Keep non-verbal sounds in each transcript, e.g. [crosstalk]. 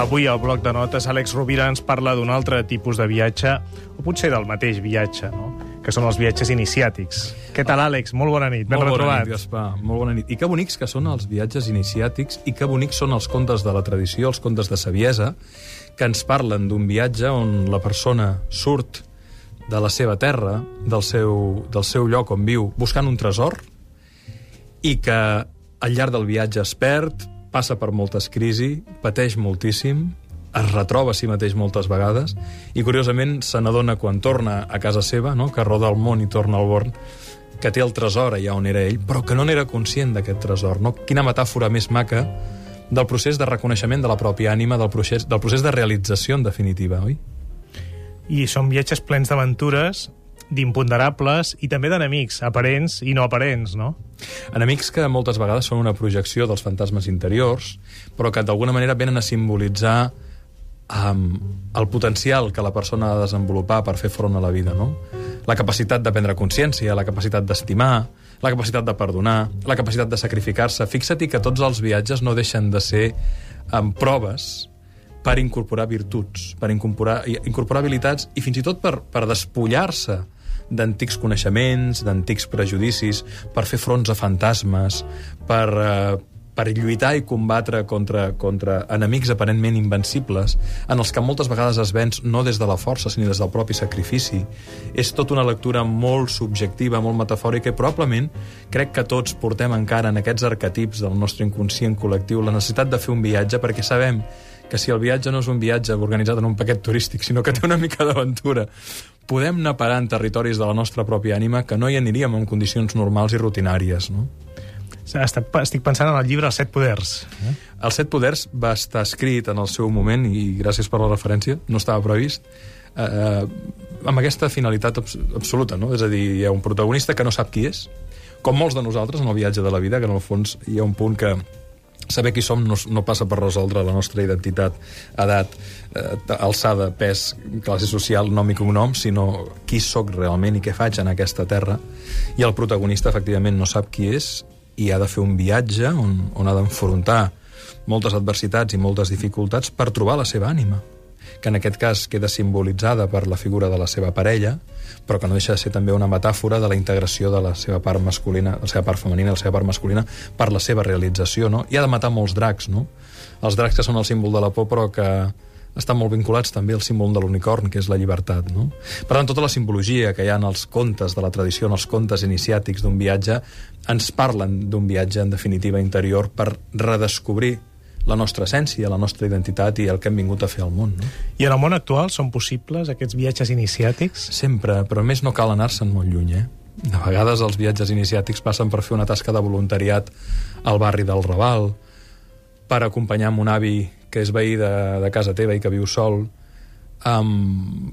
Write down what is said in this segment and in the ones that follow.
Avui al bloc de notes Àlex Rovira ens parla d'un altre tipus de viatge, o potser del mateix viatge, no? que són els viatges iniciàtics. Què tal, Àlex? Molt bona nit, ben Molt bona retrobat. nit, Gaspar. Molt bona nit. I que bonics que són els viatges iniciàtics i que bonics són els contes de la tradició, els contes de saviesa, que ens parlen d'un viatge on la persona surt de la seva terra, del seu, del seu lloc on viu, buscant un tresor, i que al llarg del viatge es perd, passa per moltes crisis, pateix moltíssim, es retroba a si mateix moltes vegades i, curiosament, se n'adona quan torna a casa seva, no? que roda el món i torna al Born, que té el tresor allà on era ell, però que no n'era conscient d'aquest tresor. No? Quina metàfora més maca del procés de reconeixement de la pròpia ànima, del procés, del procés de realització, en definitiva, oi? I són viatges plens d'aventures, d'imponderables i també d'enemics, aparents i no aparents, no? Enemics que moltes vegades són una projecció dels fantasmes interiors, però que d'alguna manera venen a simbolitzar um, el potencial que la persona ha de desenvolupar per fer front a la vida, no? La capacitat de prendre consciència, la capacitat d'estimar, la capacitat de perdonar, la capacitat de sacrificar-se. Fixa't que tots els viatges no deixen de ser um, proves per incorporar virtuts, per incorporar, incorporar habilitats i fins i tot per, per despullar-se d'antics coneixements, d'antics prejudicis, per fer fronts a fantasmes, per, eh, per lluitar i combatre contra, contra enemics aparentment invencibles, en els que moltes vegades es venç no des de la força, sinó des del propi sacrifici. És tota una lectura molt subjectiva, molt metafòrica, i probablement crec que tots portem encara en aquests arquetips del nostre inconscient col·lectiu la necessitat de fer un viatge perquè sabem que si el viatge no és un viatge organitzat en un paquet turístic, sinó que té una mica d'aventura, podem anar parant territoris de la nostra pròpia ànima que no hi aniríem en condicions normals i rutinàries, no? Estic pensant en el llibre Els set poders. Eh? Els set poders va estar escrit en el seu moment, i gràcies per la referència, no estava previst, eh, eh, amb aquesta finalitat abs absoluta, no? És a dir, hi ha un protagonista que no sap qui és, com molts de nosaltres en el viatge de la vida, que en el fons hi ha un punt que saber qui som no, no passa per resoldre la nostra identitat, edat, eh, alçada, pes, classe social, nom i cognom, sinó qui sóc realment i què faig en aquesta terra. I el protagonista, efectivament, no sap qui és i ha de fer un viatge on, on ha d'enfrontar moltes adversitats i moltes dificultats per trobar la seva ànima que en aquest cas queda simbolitzada per la figura de la seva parella, però que no deixa de ser també una metàfora de la integració de la seva part masculina, la seva part femenina la seva part masculina per la seva realització, no? I ha de matar molts dracs, no? Els dracs que són el símbol de la por, però que estan molt vinculats també al símbol de l'unicorn, que és la llibertat. No? Per tant, tota la simbologia que hi ha en els contes de la tradició, en els contes iniciàtics d'un viatge, ens parlen d'un viatge, en definitiva, interior per redescobrir la nostra essència, la nostra identitat i el que hem vingut a fer al món. No? I en el món actual són possibles aquests viatges iniciàtics? Sempre, però més no cal anar-se'n molt lluny, eh? De vegades els viatges iniciàtics passen per fer una tasca de voluntariat al barri del Raval, per acompanyar amb un avi que és veí de, de casa teva i que viu sol, um,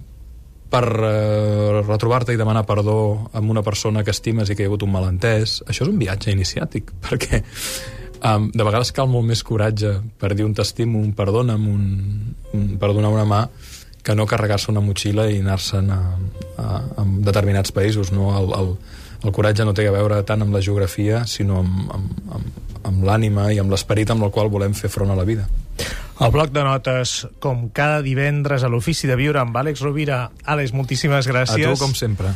per uh, retrobar-te i demanar perdó amb una persona que estimes i que hi ha hagut un malentès. Això és un viatge iniciàtic, [laughs] perquè um, de vegades cal molt més coratge per dir un t'estimo, un perdona'm, un, un, per donar una mà, que no carregar-se una motxilla i anar-se'n a, a, a determinats països. No? El, el, el coratge no té a veure tant amb la geografia, sinó amb, amb, amb, amb l'ànima i amb l'esperit amb el qual volem fer front a la vida. El bloc de notes, com cada divendres a l'Ofici de Viure amb Àlex Rovira. Àlex, moltíssimes gràcies. A tu, com sempre.